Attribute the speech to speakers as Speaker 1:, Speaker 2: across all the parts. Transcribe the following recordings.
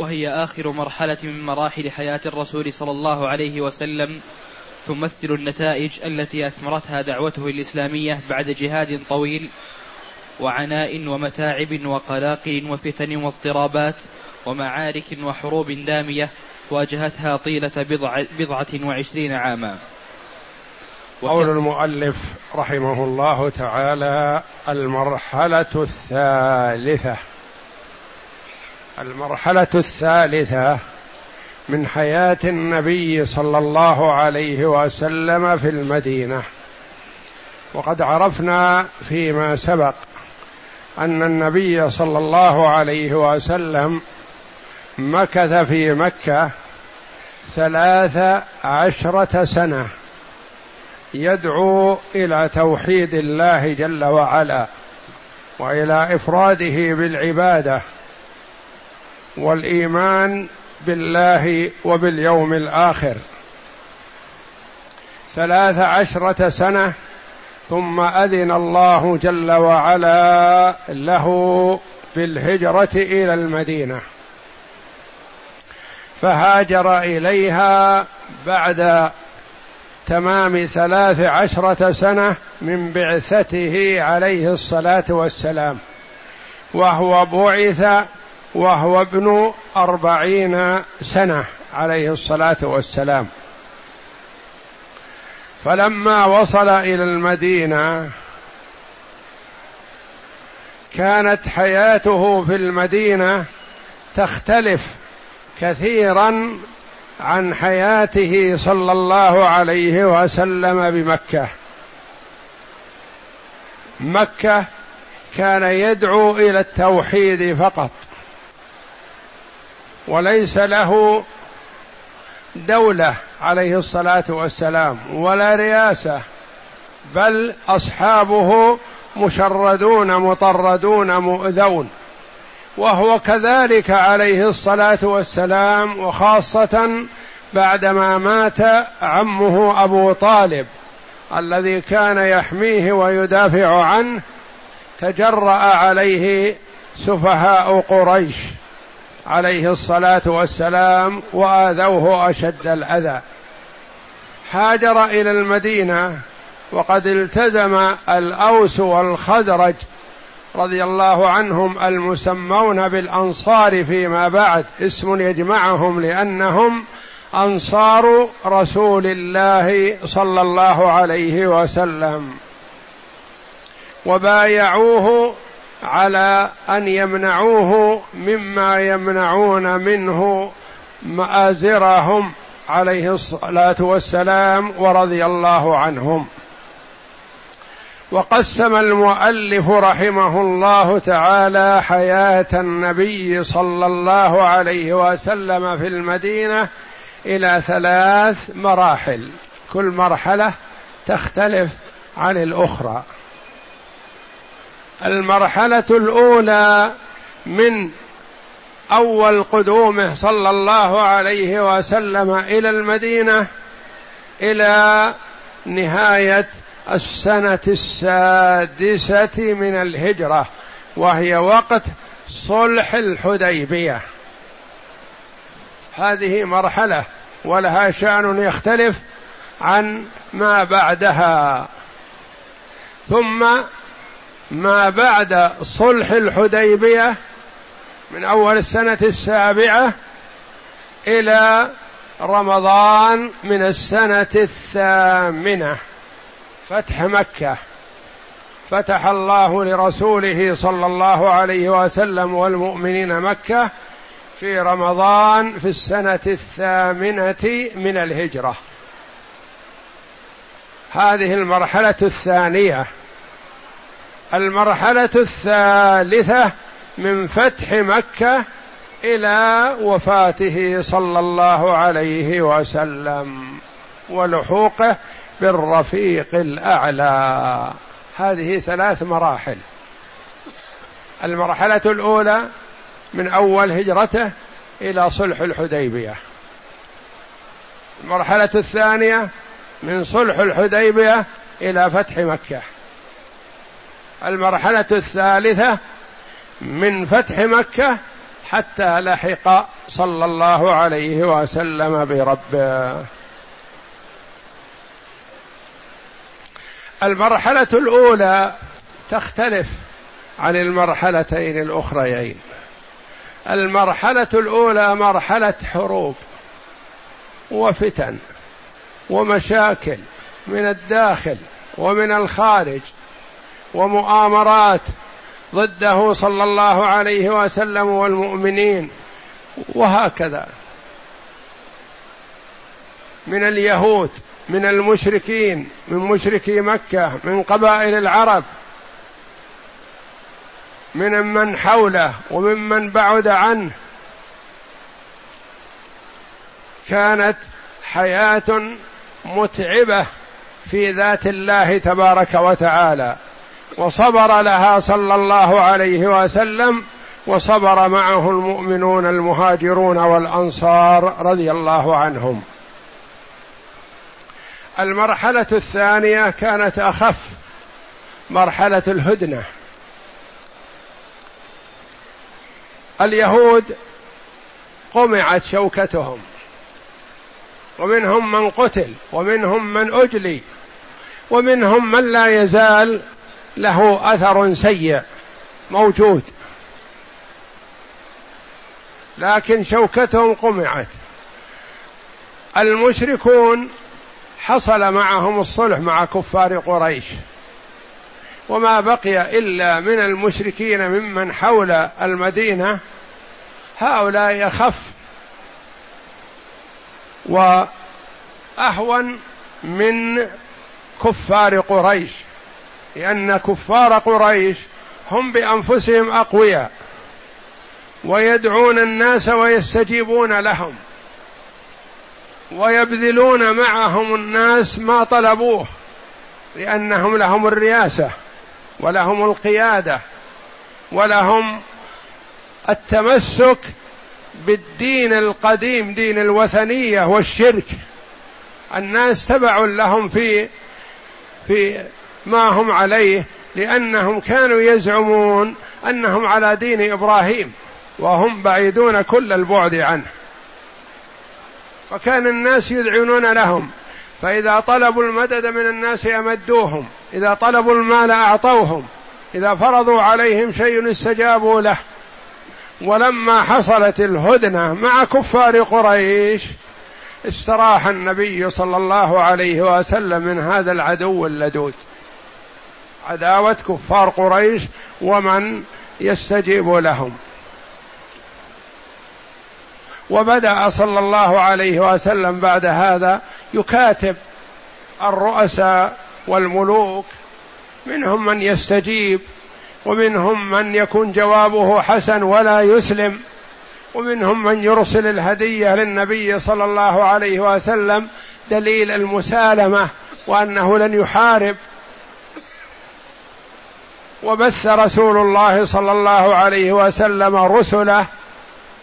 Speaker 1: وهي آخر مرحلة من مراحل حياة الرسول صلى الله عليه وسلم تمثل النتائج التي أثمرتها دعوته الإسلامية بعد جهاد طويل وعناء ومتاعب وقلاقل وفتن واضطرابات ومعارك وحروب دامية واجهتها طيلة بضع بضعة وعشرين عاما.
Speaker 2: قول المؤلف رحمه الله تعالى المرحلة الثالثة. المرحلة الثالثة من حياة النبي صلى الله عليه وسلم في المدينة. وقد عرفنا فيما سبق أن النبي صلى الله عليه وسلم مكث في مكة ثلاث عشرة سنة يدعو إلى توحيد الله جل وعلا وإلى إفراده بالعبادة والإيمان بالله وباليوم الآخر. ثلاث عشرة سنة ثم أذن الله جل وعلا له بالهجرة إلى المدينة. فهاجر إليها بعد تمام ثلاث عشرة سنة من بعثته عليه الصلاة والسلام. وهو بعث وهو ابن أربعين سنة عليه الصلاة والسلام. فلما وصل إلى المدينة كانت حياته في المدينة تختلف كثيرا عن حياته صلى الله عليه وسلم بمكة. مكة كان يدعو إلى التوحيد فقط. وليس له دولة عليه الصلاة والسلام ولا رياسه بل أصحابه مشردون مطردون مؤذون. وهو كذلك عليه الصلاة والسلام وخاصة بعدما مات عمه أبو طالب الذي كان يحميه ويدافع عنه تجرأ عليه سفهاء قريش. عليه الصلاة والسلام وآذوه أشد الأذى. هاجر إلى المدينة وقد التزم الأوس والخزرج رضي الله عنهم المسمون بالأنصار فيما بعد. اسم يجمعهم لأنهم أنصار رسول الله صلى الله عليه وسلم. وبايعوه على أن يمنعوه مما يمنعون منه مآزرهم عليه الصلاة والسلام ورضي الله عنهم. وقسم المؤلف رحمه الله تعالى حياة النبي صلى الله عليه وسلم في المدينة إلى ثلاث مراحل. كل مرحلة تختلف عن الأخرى. المرحلة الأولى من أول قدومه صلى الله عليه وسلم إلى المدينة إلى نهاية السنة السادسة من الهجرة وهي وقت صلح الحديبية. هذه مرحلة ولها شأن يختلف عن ما بعدها. ثم ما بعد صلح الحديبية من أول السنة السابعة إلى رمضان من السنة الثامنة فتح مكة. فتح الله لرسوله صلى الله عليه وسلم والمؤمنين مكة في رمضان في السنة الثامنة من الهجرة. هذه المرحلة الثانية. المرحلة الثالثة من فتح مكة إلى وفاته صلى الله عليه وسلم ولحوقه بالرفيق الأعلى. هذه ثلاث مراحل. المرحلة الأولى من أول هجرته إلى صلح الحديبية. المرحلة الثانية من صلح الحديبية إلى فتح مكة. المرحلة الثالثة من فتح مكة حتى لحق صلى الله عليه وسلم بربه. المرحلة الأولى تختلف عن المرحلتين الأخريين. المرحلة الأولى مرحلة حروب وفتن ومشاكل من الداخل ومن الخارج ومؤامرات ضده صلى الله عليه وسلم والمؤمنين وهكذا. من اليهود من المشركين من مشركي مكة من قبائل العرب من من حوله وممن بعد عنه. كانت حياة متعبة في ذات الله تبارك وتعالى. وصبر لها صلى الله عليه وسلم وصبر معه المؤمنون المهاجرون والأنصار رضي الله عنهم. المرحلة الثانية كانت أخف مرحلة الهدنة. اليهود قمعت شوكتهم ومنهم من قتل ومنهم من أجلي ومنهم من لا يزال له أثر سيء موجود. لكن شوكتهم قمعت. المشركون حصل معهم الصلح مع كفار قريش. وما بقي إلا من المشركين ممن حول المدينة. هؤلاء يخف وأهون من كفار قريش. لأن كفار قريش هم بأنفسهم أقوياء ويدعون الناس ويستجيبون لهم ويبذلون معهم الناس ما طلبوه لأنهم لهم الرياسة ولهم القيادة ولهم التمسك بالدين القديم دين الوثنية والشرك. الناس تبع لهم في في ما هم عليه لأنهم كانوا يزعمون أنهم على دين إبراهيم وهم بعيدون كل البعد عنه. وكان الناس يذعنون لهم فإذا طلبوا المدد من الناس أمدوهم إذا طلبوا المال أعطوهم إذا فرضوا عليهم شيء استجابوا له. ولما حصلت الهدنة مع كفار قريش استراح النبي صلى الله عليه وسلم من هذا العدو اللدود. عداوة كفار قريش ومن يستجيب لهم. وبدأ صلى الله عليه وسلم بعد هذا يكاتب الرؤساء والملوك منهم من يستجيب ومنهم من يكون جوابه حسن ولا يسلم ومنهم من يرسل الهدية للنبي صلى الله عليه وسلم دليل المسالمة وأنه لن يحارب وبث رسول الله صلى الله عليه وسلم رسله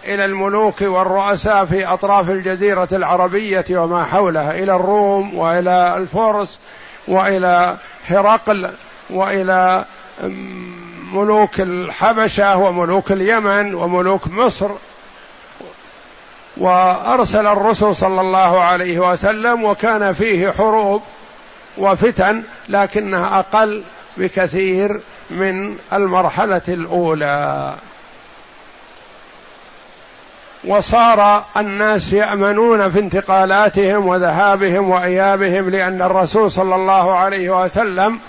Speaker 2: إلى الملوك والرؤساء في أطراف الجزيرة العربية وما حولها إلى الروم وإلى الفرس وإلى هرقل وإلى ملوك الحبشة وملوك اليمن وملوك مصر. وأرسل الرسل صلى الله عليه وسلم وكان فيه حروب وفتن لكنها أقل بكثير من المرحلة الأولى. وصار الناس يأمنون في انتقالاتهم وذهابهم وإيابهم لأن الرسول صلى الله عليه وسلم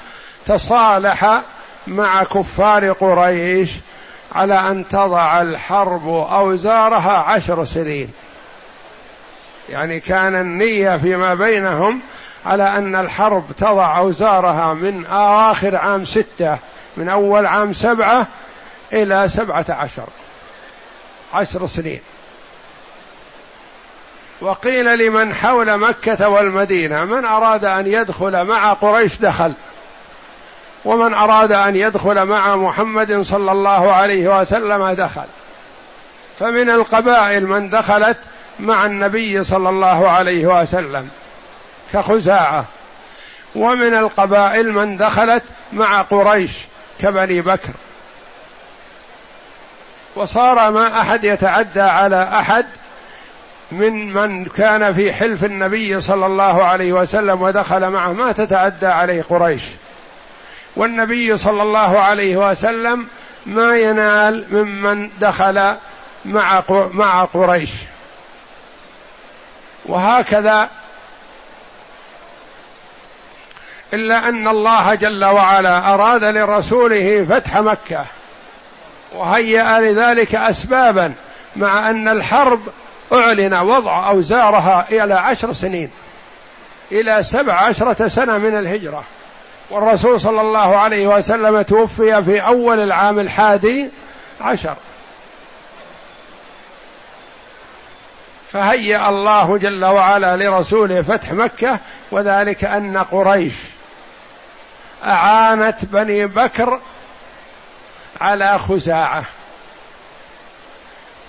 Speaker 2: تصالح مع كفار قريش على أن تضع الحرب أوزارها عشر سنين. يعني كان النية فيما بينهم على أن الحرب تضع أوزارها من اواخر عام ستة من أول عام سبعة إلى سبعة عشر. عشر سنين. وقيل لمن حول مكة والمدينة من أراد أن يدخل مع قريش دخل. ومن أراد أن يدخل مع محمد صلى الله عليه وسلم دخل. فمن القبائل من دخلت مع النبي صلى الله عليه وسلم كخزاعة. ومن القبائل من دخلت مع قريش كبني بكر. وصار ما أحد يتعدى على أحد من من كان في حلف النبي صلى الله عليه وسلم ودخل معه ما تتعدى عليه قريش. والنبي صلى الله عليه وسلم ما ينال ممن دخل مع مع قريش. وهكذا إلا أن الله جل وعلا أراد لرسوله فتح مكة. وهيأ لذلك اسبابا مع أن الحرب أعلن وضع أوزارها إلى عشر سنين إلى سبع عشرة سنة من الهجرة. والرسول صلى الله عليه وسلم توفي في أول العام الحادي عشر. فهيأ الله جل وعلا لرسوله فتح مكة وذلك أن قريش أعانت بني بكر على خزاعة.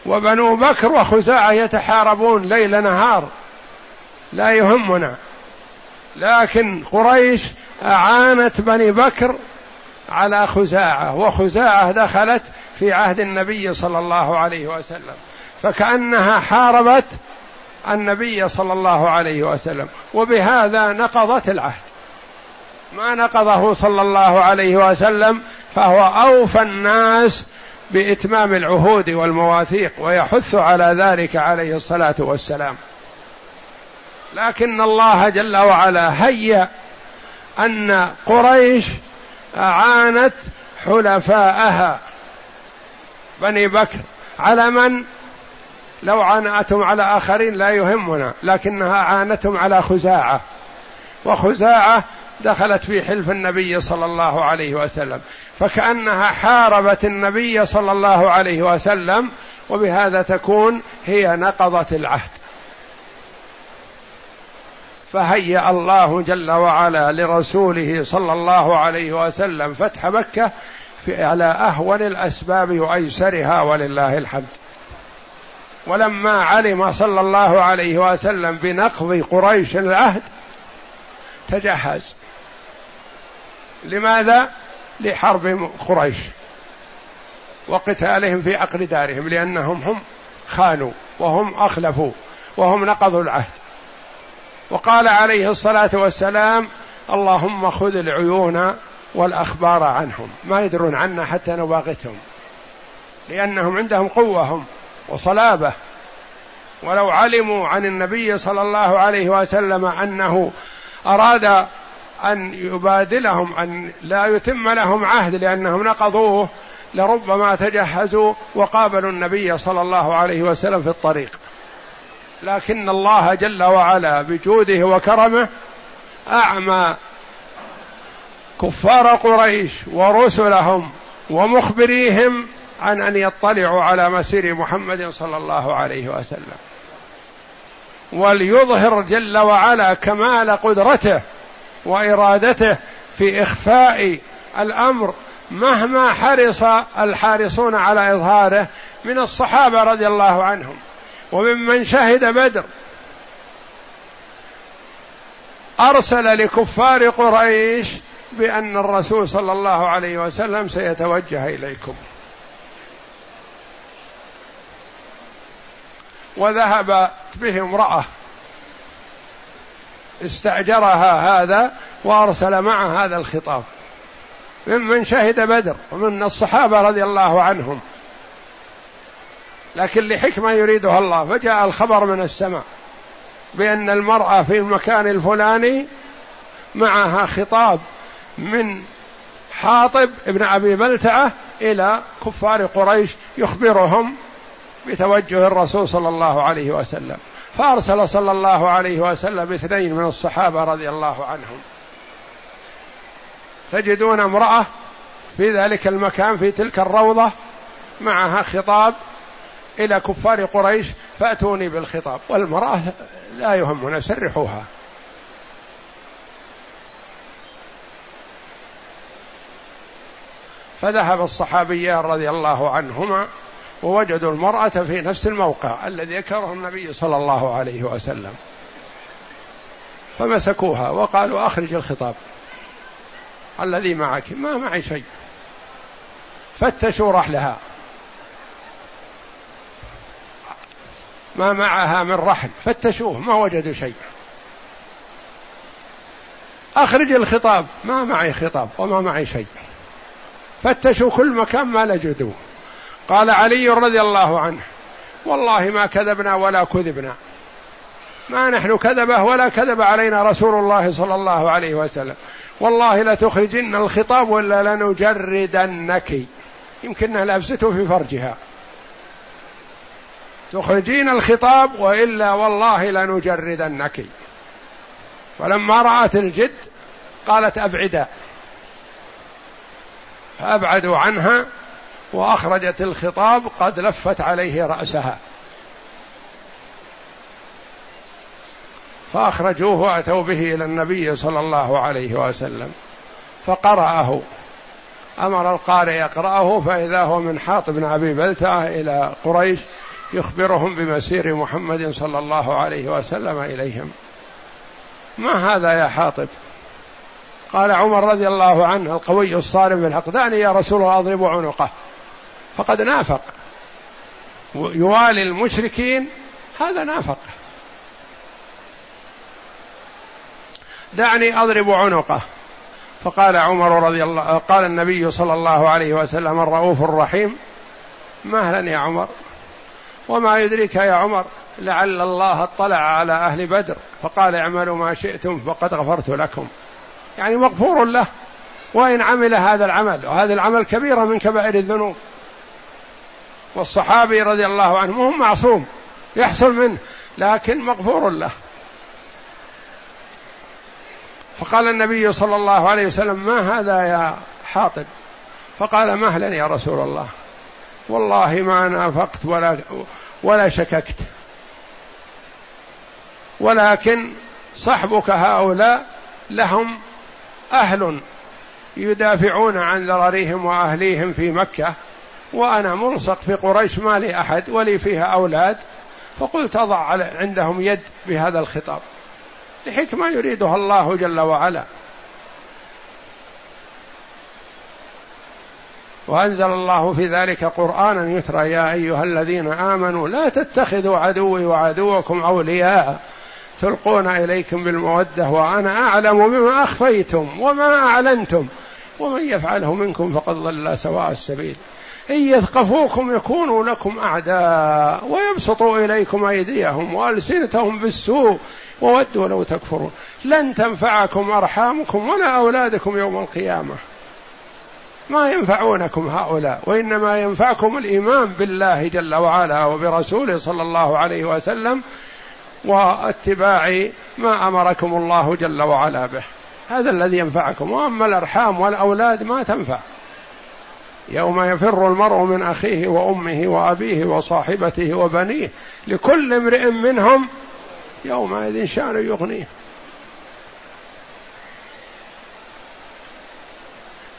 Speaker 2: وبنو بكر وخزاعة يتحاربون ليل نهار لا يهمنا. لكن قريش أعانت بني بكر على خزاعة وخزاعة دخلت في عهد النبي صلى الله عليه وسلم. فكأنها حاربت النبي صلى الله عليه وسلم. وبهذا نقضت العهد. ما نقضه صلى الله عليه وسلم فهو أوفى الناس بإتمام العهود والمواثيق ويحث على ذلك عليه الصلاة والسلام. لكن الله جل وعلا هيأ أن قريش أعانت حلفاءها. بني بكر على من؟ لو عانأتهم على آخرين لا يهمنا لكنها عانتهم على خزاعة. وخزاعة دخلت في حلف النبي صلى الله عليه وسلم. فكأنها حاربت النبي صلى الله عليه وسلم وبهذا تكون هي نقضت العهد. فهيأ الله جل وعلا لرسوله صلى الله عليه وسلم فتح مكة في على أهون الأسباب وأيسرها ولله الحمد. ولما علم صلى الله عليه وسلم بنقض قريش العهد تجهز. لماذا؟ لحرب قريش وقتالهم في عقد دارهم لأنهم هم خانوا وهم أخلفوا وهم نقضوا العهد. وقال عليه الصلاة والسلام اللهم خذ العيون والأخبار عنهم. ما يدرون عنا حتى نباغتهم لأنهم عندهم قوة وصلابة. ولو علموا عن النبي صلى الله عليه وسلم أنه أراد أن يبادلهم أن لا يتم لهم عهد لأنهم نقضوه لربما تجهزوا وقابلوا النبي صلى الله عليه وسلم في الطريق. لكن الله جل وعلا بجوده وكرمه أعمى كفار قريش ورسلهم ومخبريهم عن أن يطلعوا على مسير محمد صلى الله عليه وسلم. وليظهر جل وعلا كمال قدرته وإرادته في إخفاء الأمر مهما حرص الحارصون على إظهاره من الصحابة رضي الله عنهم وممن شهد بدر. أرسل لكفار قريش بأن الرسول صلى الله عليه وسلم سيتوجه إليكم. وذهب به امرأة استأجرها هذا وأرسل معه هذا الخطاب. ممن شهد بدر ومن الصحابة رضي الله عنهم. لكن لحكمة يريدها الله. فجاء الخبر من السماء بأن المرأة في المكان الفلاني معها خطاب من حاطب ابن أبي بلتعة إلى كفار قريش يخبرهم بتوجه الرسول صلى الله عليه وسلم. فأرسل صلى الله عليه وسلم اثنين من الصحابة رضي الله عنهم. تجدون امرأة في ذلك المكان في تلك الروضة معها خطاب إلى كفار قريش فأتوني بالخطاب. والمرأة لا يهمنا سرحوها. فذهب الصحابيان رضي الله عنهما ووجدوا المرأة في نفس الموقع الذي ذكره النبي صلى الله عليه وسلم. فمسكوها وقالوا أخرج الخطاب. الذي معك ما معي شيء. فتشوا رحلها. ما معها من رحل فتشوه ما وجدوا شيء. أخرج الخطاب ما معي خطاب وما معي شيء. فتشوا كل مكان ما لجدوه. قال علي رضي الله عنه والله ما كذبنا ولا كذبنا. ما نحن كذبة ولا كذب علينا رسول الله صلى الله عليه وسلم. والله لتخرجن الخطاب ولا لنجردنك. يمكنها لابسته في فرجها. تخرجين الخطاب وإلا والله لنجردنك. فلما رأت الجد قالت ابعدا فابعدوا عنها وأخرجت الخطاب قد لفت عليه رأسها. فأخرجوه وأتوا به إلى النبي صلى الله عليه وسلم فقرأه. أمر القارئ يقرأه فإذا هو من حاط بن أبي بلتعه إلى قريش يخبرهم بمسير محمد صلى الله عليه وسلم إليهم. ما هذا يا حاطب؟ قال عمر رضي الله عنه القوي الصارم الحقداني يا رسول الله أضرب عنقه. فقد نافق. يوالي المشركين هذا نافق. دعني أضرب عنقه. فقال عمر رضي الله قال النبي صلى الله عليه وسلم الرؤوف الرحيم مهلا يا عمر. وما يدريك يا عمر لعل الله اطلع على أهل بدر. فقال اعملوا ما شئتم فقد غفرت لكم. يعني مغفور له. وإن عمل هذا العمل وهذا العمل كبيرة من كبائر الذنوب. والصحابي رضي الله عنه مو معصوم يحصل منه لكن مغفور له. فقال النبي صلى الله عليه وسلم ما هذا يا حاطب؟ فقال مهلا يا رسول الله. والله ما نافقت ولا ولا شككت. ولكن صحبك هؤلاء لهم أهل يدافعون عن ذراريهم وأهليهم في مكة. وأنا ملصق في قريش ما لي أحد ولي فيها أولاد فقلت أضع عندهم يد بهذا الخطاب. لحكمة يريدها الله جل وعلا. وأنزل الله في ذلك قرآنا يترى يا أيها الذين آمنوا لا تتخذوا عدوي وعدوكم أولياء تلقون إليكم بالمودة وأنا أعلم بما أخفيتم وما أعلنتم ومن يفعله منكم فقد ضل سواء السبيل. إن يثقفوكم يكونوا لكم أعداء ويبسطوا إليكم أيديهم وألسنتهم بالسوء وودوا لو تكفرون. لن تنفعكم أرحامكم ولا أولادكم يوم القيامة. ما ينفعونكم هؤلاء وإنما ينفعكم الإيمان بالله جل وعلا وبرسوله صلى الله عليه وسلم واتباع ما أمركم الله جل وعلا به. هذا الذي ينفعكم. وأما الأرحام والأولاد ما تنفع. يوم يفر المرء من أخيه وأمه وأبيه وصاحبته وبنيه لكل امرئ منهم يومئذ شأن يغنيه.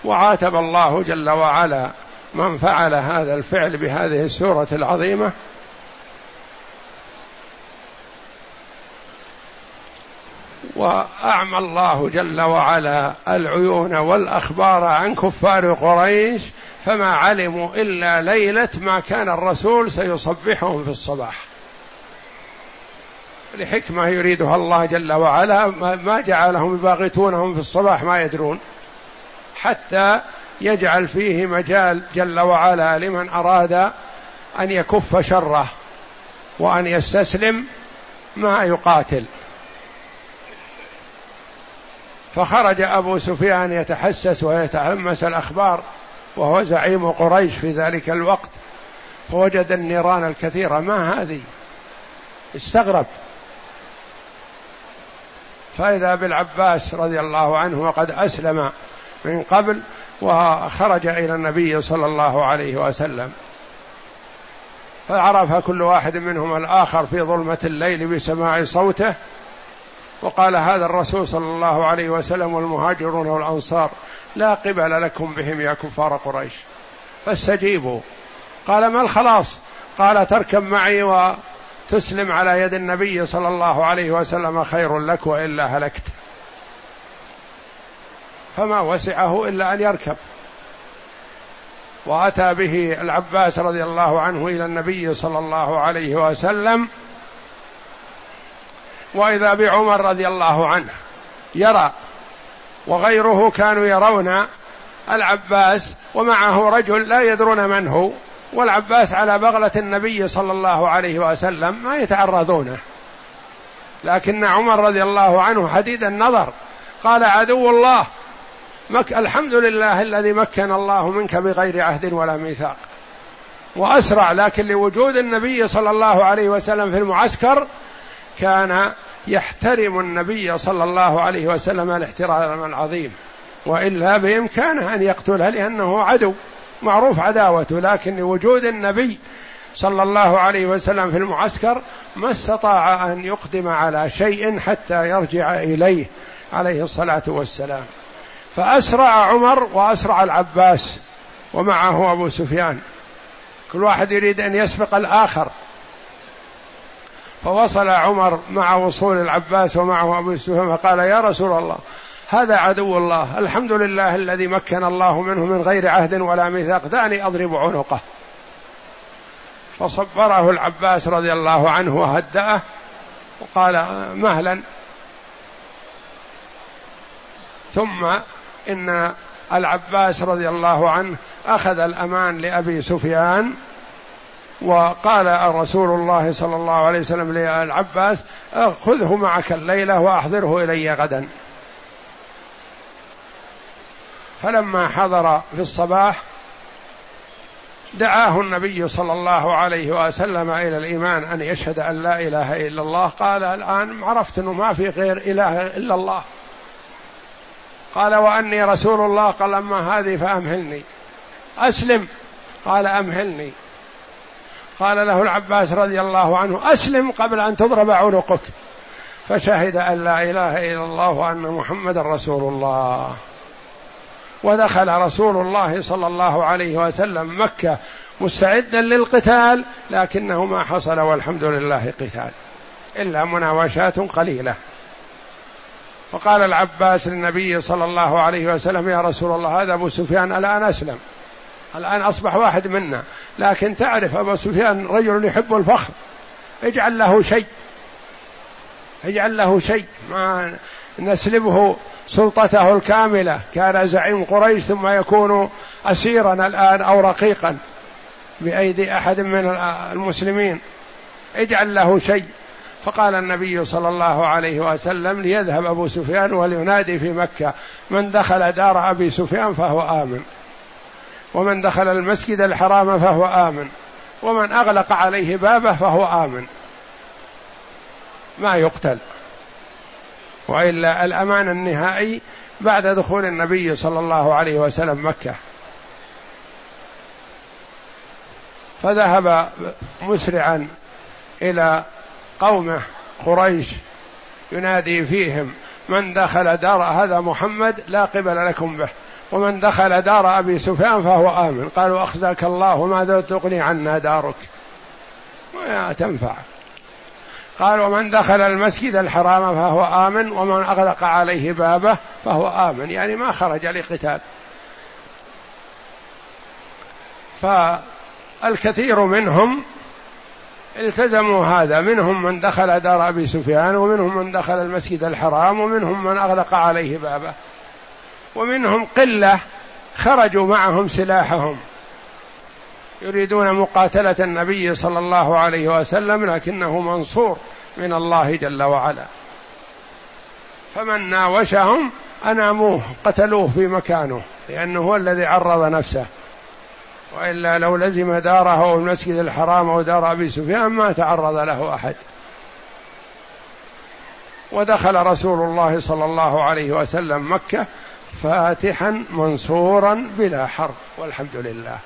Speaker 2: وعاتب الله جل وعلا من فعل هذا الفعل بهذه السورة العظيمة. وأعمى الله جل وعلا العيون والأخبار عن كفار قريش فما علموا إلا ليلة ما كان الرسول سيصبحهم في الصباح. لحكمة يريدها الله جل وعلا ما جعلهم يباغتونهم في الصباح ما يدرون. حتى يجعل فيه مجال جل وعلا لمن أراد أن يكف شره وأن يستسلم ما يقاتل. فخرج أبو سفيان يتحسس ويتهمس الأخبار. وهو زعيم قريش في ذلك الوقت فوجد النيران الكثيرة. ما هذه؟ استغرب. فإذا بالعباس رضي الله عنه وقد أسلم من قبل وخرج إلى النبي صلى الله عليه وسلم فعرف كل واحد منهم الآخر في ظلمة الليل بسماع صوته وقال هذا الرسول صلى الله عليه وسلم والمهاجرون والأنصار لا قبل لكم بهم يا كفار قريش. فاستجيبوا. قال ما الخلاص؟ قال تركب معي وتسلم على يد النبي صلى الله عليه وسلم خير لك وإلا هلكت. فما وسعه إلا أن يركب. وأتى به العباس رضي الله عنه إلى النبي صلى الله عليه وسلم. وإذا بعمر رضي الله عنه يرى وغيره كانوا يرون العباس ومعه رجل لا يدرون من هو والعباس على بغلة النبي صلى الله عليه وسلم ما يتعرضونه. لكن عمر رضي الله عنه حديد النظر قال عدو الله مك الحمد لله الذي مكن الله منك بغير عهد ولا ميثاق. وأسرع لكن لوجود النبي صلى الله عليه وسلم في المعسكر كان يحترم النبي صلى الله عليه وسلم الاحترام العظيم وإلا بإمكانه أن يقتله لأنه عدو معروف عداوته لكن لوجود النبي صلى الله عليه وسلم في المعسكر ما استطاع أن يقدم على شيء حتى يرجع إليه عليه الصلاة والسلام. فأسرع عمر وأسرع العباس ومعه أبو سفيان. كل واحد يريد أن يسبق الآخر. فوصل عمر مع وصول العباس ومعه أبو سفيان فقال يا رسول الله هذا عدو الله الحمد لله الذي مكن الله منه من غير عهد ولا ميثاق دعني أضرب عنقه. فصبره العباس رضي الله عنه وهدأه وقال مهلا. ثم إن العباس رضي الله عنه أخذ الأمان لأبي سفيان وقال رسول الله صلى الله عليه وسلم للعباس خذه معك الليلة وأحضره إلي غدا. فلما حضر في الصباح دعاه النبي صلى الله عليه وسلم إلى الإيمان أن يشهد أن لا إله إلا الله. قال الآن عرفت إنه ما في غير إله إلا الله. قال وأني رسول الله. قال أما هذه فأمهلني. أسلم. قال أمهلني. قال له العباس رضي الله عنه أسلم قبل أن تضرب عنقك. فشهد أن لا إله إلا الله وأن محمدا رسول الله. ودخل رسول الله صلى الله عليه وسلم مكة مستعدا للقتال لكنه ما حصل والحمد لله قتال. إلا مناوشات قليلة. فقال العباس للنبي صلى الله عليه وسلم يا رسول الله هذا أبو سفيان الآن أسلم. الآن أصبح واحد منا. لكن تعرف أبو سفيان رجل يحب الفخر. اجعل له شيء. اجعل له شيء. ما نسلبه سلطته الكاملة. كان زعيم قريش ثم يكون اسيرا الآن أو رقيقا بأيدي أحد من المسلمين. اجعل له شيء. فقال النبي صلى الله عليه وسلم ليذهب أبو سفيان ولينادي في مكة. من دخل دار أبي سفيان فهو آمن. ومن دخل المسجد الحرام فهو آمن. ومن أغلق عليه بابه فهو آمن. ما يقتل. وإلا الأمان النهائي بعد دخول النبي صلى الله عليه وسلم مكة. فذهب مسرعا إلى قومه قريش ينادي فيهم من دخل دار هذا محمد لا قبل لكم به. ومن دخل دار أبي سفيان فهو آمن. قالوا أخزاك الله ماذا تغني عنا دارك. ما تنفع. قال ومن دخل المسجد الحرام فهو آمن ومن أغلق عليه بابه فهو آمن. يعني ما خرج لقتال. فالكثير منهم التزموا هذا. منهم من دخل دار أبي سفيان ومنهم من دخل المسجد الحرام ومنهم من أغلق عليه بابه. ومنهم قلة خرجوا معهم سلاحهم يريدون مقاتلة النبي صلى الله عليه وسلم لكنه منصور من الله جل وعلا. فمن ناوشهم أناموه قتلوه في مكانه لأنه هو الذي عرض نفسه. وإلا لو لزم داره المسجد الحرام أو دار أبي سفيان ما تعرض له أحد. ودخل رسول الله صلى الله عليه وسلم مكة فاتحا منصورا بلا حرب والحمد لله.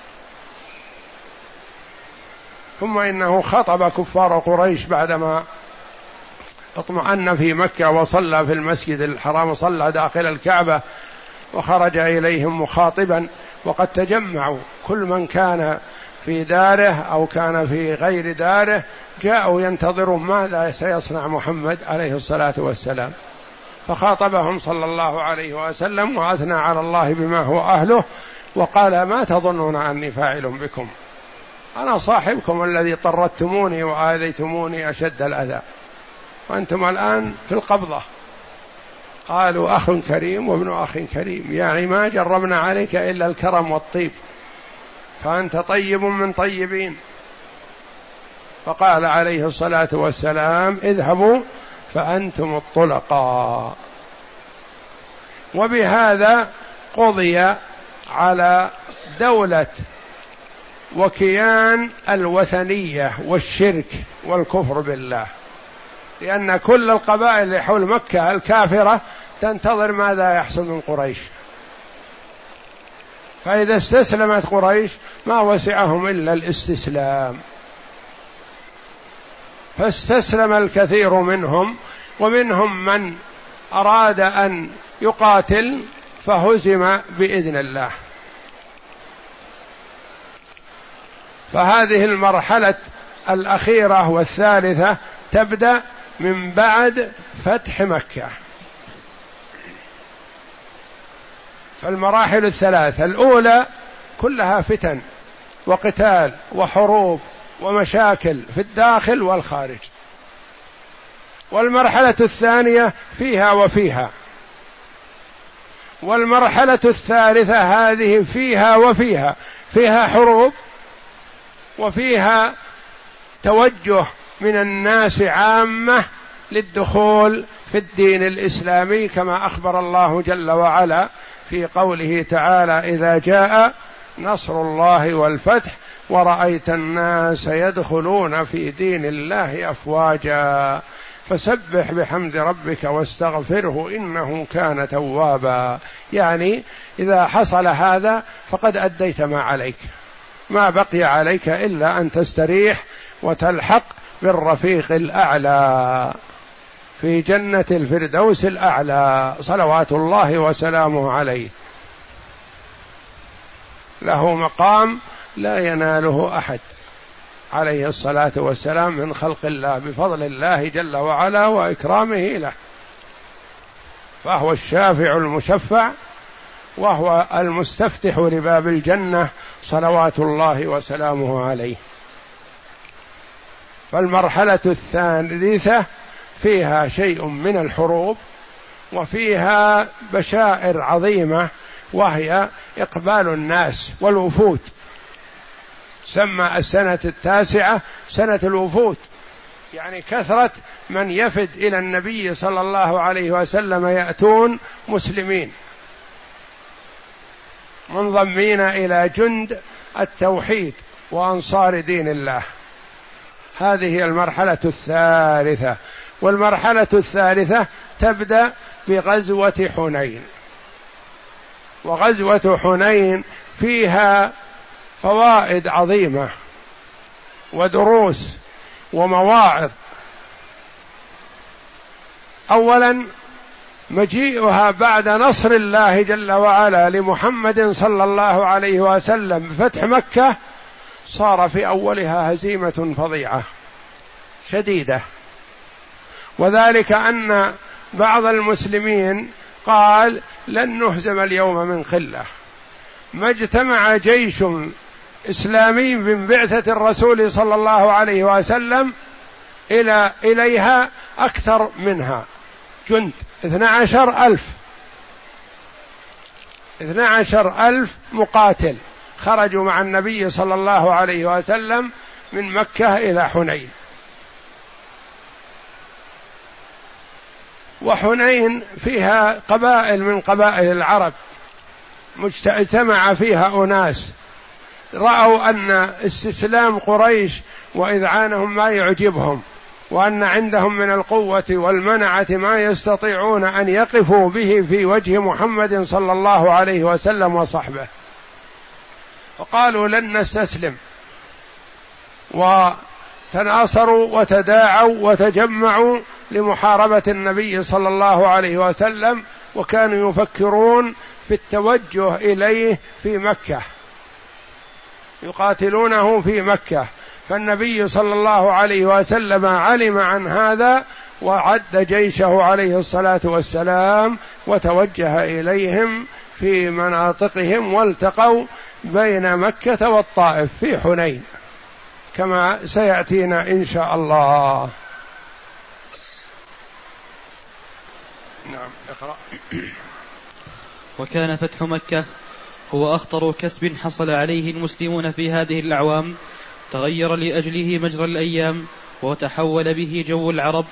Speaker 2: ثم إنه خطب كفار قريش بعدما اطمأن في مكة وصلى في المسجد الحرام وصلى داخل الكعبة وخرج إليهم مخاطبا. وقد تجمعوا كل من كان في داره أو كان في غير داره جاءوا ينتظرون ماذا سيصنع محمد عليه الصلاة والسلام. فخاطبهم صلى الله عليه وسلم وأثنى على الله بما هو أهله وقال ما تظنون أني فاعل بكم؟ أنا صاحبكم الذي طردتموني وآذيتموني أشد الأذى. وأنتم الآن في القبضة. قالوا أخ كريم وابن أخ كريم. يعني ما جربنا عليك إلا الكرم والطيب. فأنت طيب من طيبين. فقال عليه الصلاة والسلام اذهبوا فأنتم الطلقاء. وبهذا قضي على دولة وكيان الوثنية والشرك والكفر بالله. لأن كل القبائل اللي حول مكة الكافرة تنتظر ماذا يحصل من قريش. فإذا استسلمت قريش ما وسعهم إلا الاستسلام. فاستسلم الكثير منهم ومنهم من أراد أن يقاتل فهزم بإذن الله. فهذه المرحلة الأخيرة والثالثة تبدأ من بعد فتح مكة. فالمراحل الثلاث الأولى كلها فتن وقتال وحروب ومشاكل في الداخل والخارج. والمرحلة الثانية فيها وفيها. والمرحلة الثالثة هذه فيها وفيها. فيها حروب وفيها توجه من الناس عامة للدخول في الدين الإسلامي كما أخبر الله جل وعلا في قوله تعالى إذا جاء نصر الله والفتح ورأيت الناس يدخلون في دين الله أفواجا. فسبح بحمد ربك واستغفره إنه كان توابا. يعني إذا حصل هذا فقد أديت ما عليك. ما بقي عليك إلا أن تستريح وتلحق بالرفيق الأعلى. في جنة الفردوس الأعلى. صلوات الله وسلامه عليه. له مقام لا يناله أحد عليه الصلاة والسلام من خلق الله بفضل الله جل وعلا وإكرامه له. فهو الشافع المشفع وهو المستفتح لباب الجنة صلوات الله وسلامه عليه. فالمرحلة الثالثة فيها شيء من الحروب وفيها بشائر عظيمة وهي إقبال الناس والوفود. سمى السنة التاسعة سنة الوفود. يعني كثرة من يفد إلى النبي صلى الله عليه وسلم يأتون مسلمين. منضمين إلى جند التوحيد وأنصار دين الله. هذه المرحلة الثالثة. والمرحلة الثالثة تبدأ بغزوة حنين. وغزوة حنين فيها فوائد عظيمة ودروس ومواعظ. اولا مجيئها بعد نصر الله جل وعلا لمحمد صلى الله عليه وسلم. بفتح مكة صار في أولها هزيمة فظيعة شديدة. وذلك أن بعض المسلمين قال لن نهزم اليوم من قله ما اجتمع جيش إسلامي من بعثة الرسول صلى الله عليه وسلم إلى إليها أكثر منها. جند اثنا عشر ألف. اثنا عشر ألف مقاتل خرجوا مع النبي صلى الله عليه وسلم من مكة إلى حنين. وحنين فيها قبائل من قبائل العرب مجتمع فيها أناس. رأوا أن استسلام قريش واذعانهم ما يعجبهم وأن عندهم من القوة والمنعة ما يستطيعون أن يقفوا به في وجه محمد صلى الله عليه وسلم وصحبه. فقالوا لن نستسلم. وتناصروا وتداعوا وتجمعوا لمحاربة النبي صلى الله عليه وسلم وكانوا يفكرون في التوجه إليه في مكة. يقاتلونه في مكة. فالنبي صلى الله عليه وسلم علم عن هذا وعد جيشه عليه الصلاة والسلام وتوجه إليهم في مناطقهم والتقوا بين مكة والطائف في حنين. كما سيأتينا إن شاء الله.
Speaker 1: نعم اقرأ. وكان فتح مكة هو أخطر كسب حصل عليه المسلمون في هذه الأعوام. تغير لأجله مجرى الأيام وتحول به جو العرب.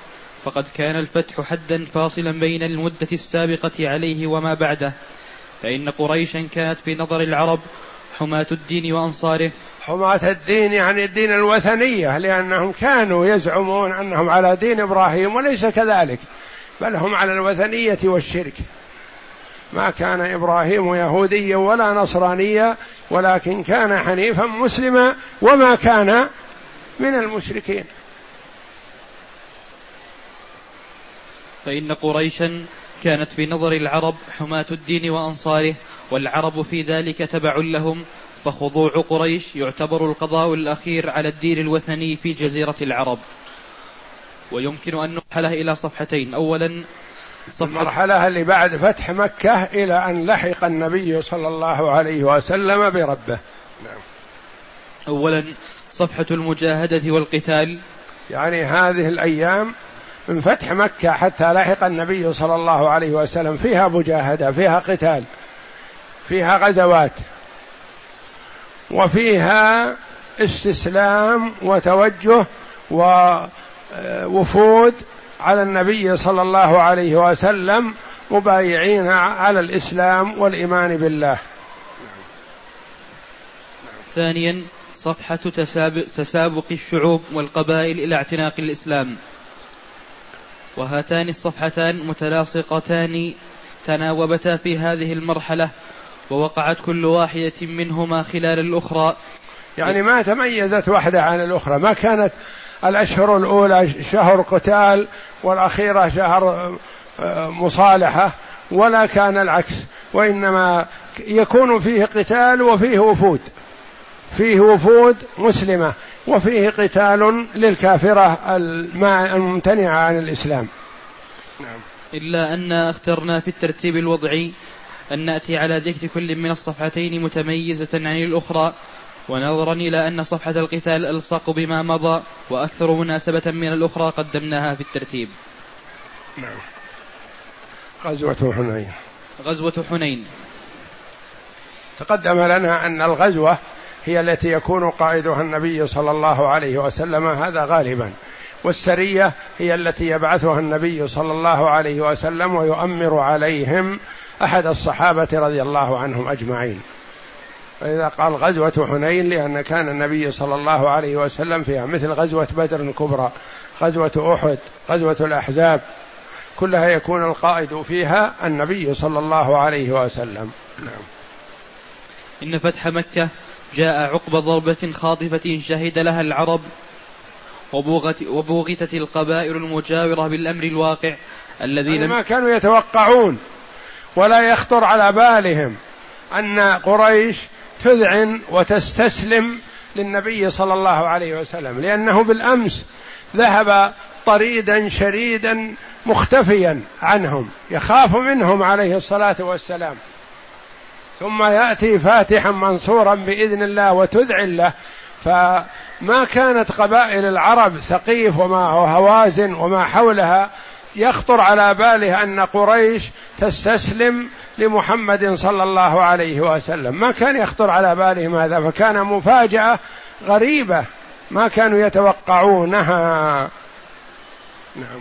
Speaker 1: فقد كان الفتح حدا فاصلا بين المدة السابقة عليه وما بعده. فإن قريشا كانت في نظر العرب حماة الدين وأنصاره.
Speaker 2: حماة الدين يعني الدين الوثنية لأنهم كانوا يزعمون أنهم على دين إبراهيم وليس كذلك بل هم على الوثنية والشرك. ما كان إبراهيم يهوديا ولا نصرانيا ولكن كان حنيفا مسلما وما كان من المشركين.
Speaker 1: فإن قريشا كانت في نظر العرب حماة الدين وأنصاره والعرب في ذلك تبع لهم فخضوع قريش يعتبر القضاء الأخير على الدين الوثني في جزيرة العرب. ويمكن أن نرحله إلى صفحتين.
Speaker 2: صفحة المرحلة اللي بعد فتح مكة إلى أن لحق النبي صلى الله عليه وسلم بربه. نعم.
Speaker 1: أولا صفحة المجاهدة والقتال.
Speaker 2: يعني هذه الأيام من فتح مكة حتى لحق النبي صلى الله عليه وسلم. فيها مجاهدة فيها قتال فيها غزوات وفيها استسلام وتوجه ووفود على النبي صلى الله عليه وسلم مبايعين على الإسلام والإيمان بالله.
Speaker 1: ثانيا صفحة تسابق الشعوب والقبائل إلى اعتناق الإسلام. وهاتان الصفحتان متلاصقتان تناوبتا في هذه المرحلة ووقعت كل واحدة منهما خلال الأخرى.
Speaker 2: يعني ما تميزت واحدة عن الأخرى. ما كانت الأشهر الأولى شهر قتال والأخيرة شهر آه، مصالحة ولا كان العكس وإنما يكون فيه قتال وفيه وفود فيه وفود مسلمة وفيه قتال للكافرة الممتنعة عن الإسلام
Speaker 1: نعم. إلا أن اخترنا في الترتيب الوضعي أن نأتي على ذكر كل من الصفحتين متميزة عن الأخرى ونظرا إلى أن صفحة القتال ألصق بما مضى وأكثر مناسبة من الأخرى قدمناها في الترتيب.
Speaker 2: نعم. غزوة حنين.
Speaker 1: غزوة حنين.
Speaker 2: تقدم لنا أن الغزوة هي التي يكون قائدها النبي صلى الله عليه وسلم هذا غالبا. والسرية هي التي يبعثها النبي صلى الله عليه وسلم ويؤمر عليهم أحد الصحابة رضي الله عنهم أجمعين. فإذا قال غزوة حنين لأن كان النبي صلى الله عليه وسلم فيها مثل غزوة بدر الكبرى غزوة أحد غزوة الأحزاب كلها يكون القائد فيها النبي صلى الله عليه وسلم. نعم.
Speaker 1: إن فتح مكة جاء عقب ضربة خاطفة شهد لها العرب وبوغتت القبائل المجاورة بالأمر الواقع الذي
Speaker 2: لم ما كانوا يتوقعون ولا يخطر على بالهم أن قريش تذعن وتستسلم للنبي صلى الله عليه وسلم لأنه بالأمس ذهب طريدا شريدا مختفيا عنهم يخاف منهم عليه الصلاة والسلام. ثم يأتي فاتحا منصورا بإذن الله وتذعن له فما كانت قبائل العرب ثقيف وما هوازن وما حولها يخطر على باله أن قريش تستسلم لمحمد صلى الله عليه وسلم. ما كان يخطر على بالهم هذا فكان مفاجأة غريبة. ما كانوا يتوقعونها. نعم.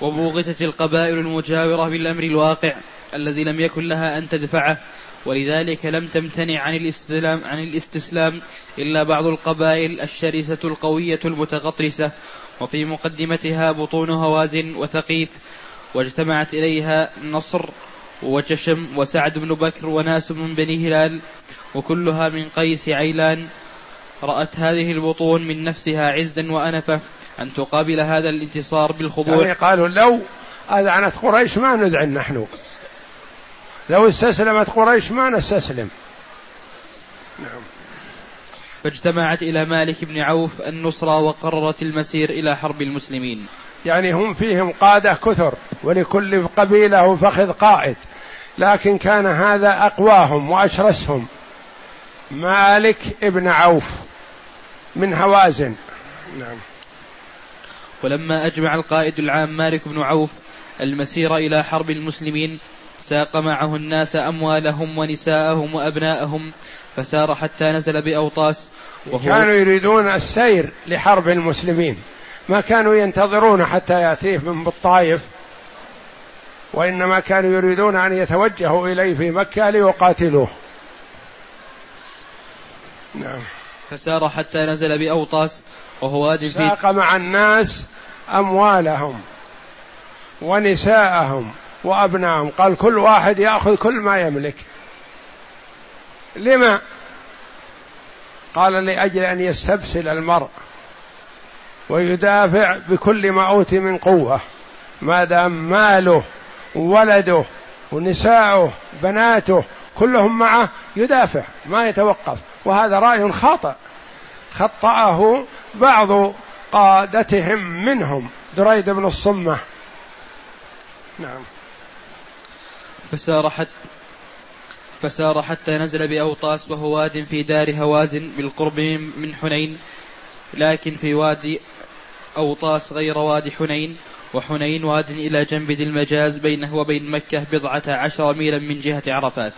Speaker 1: وبوغتت القبائل المجاورة بالأمر الواقع الذي لم يكن لها أن تدفعه ولذلك لم تمتنع عن الاستسلام عن الاستسلام إلا بعض القبائل الشرسة القوية المتغطرسة. وفي مقدمتها بطون هوازن وثقيف واجتمعت إليها نصر وجشم وسعد بن بكر وناس من بني هلال وكلها من قيس عيلان. رأت هذه البطون من نفسها عزا وأنفة أن تقابل هذا الانتصار بالخضوع.
Speaker 2: يعني قالوا لو أذعنت قريش ما نذعن نحن. لو استسلمت قريش ما نستسلم.
Speaker 1: نعم. فاجتمعت إلى مالك بن عوف النصرة وقررت المسير إلى حرب المسلمين.
Speaker 2: يعني هم فيهم قادة كثر ولكل قبيلة فخذ قائد. لكن كان هذا أقواهم وأشرسهم. مالك ابن عوف من هوازن. نعم.
Speaker 1: ولما أجمع القائد العام مالك بن عوف المسير إلى حرب المسلمين ساق معه الناس أموالهم ونساءهم وأبناءهم فسار حتى نزل بأوطاس
Speaker 2: وهو كانوا يريدون السير لحرب المسلمين. ما كانوا ينتظرون حتى يأتيه من بالطائف وإنما كانوا يريدون أن يتوجهوا إليه في مكة ليقاتلوه.
Speaker 1: نعم. فسار حتى نزل بأوطاس وهو واد في
Speaker 2: ساق مع الناس أموالهم ونساءهم وأبنائهم. قال كل واحد يأخذ كل ما يملك. لما؟ قال لأجل أن يستبسل المرء. ويدافع بكل ما أوتي من قوة. ما دام ماله ولده ونساؤه بناته كلهم معه يدافع ما يتوقف. وهذا رأي خاطئ. خطأه بعض قادتهم منهم. دريد بن الصمة. نعم.
Speaker 1: فسار حتى فسار حتى نزل بأوطاس وهو واد في دار هوازن بالقرب من حنين لكن في وادي أوطاس غير وادي حنين وحنين واد إلى جنب ذي المجاز بينه وبين مكة بضعة عشر ميلا من جهة عرفات.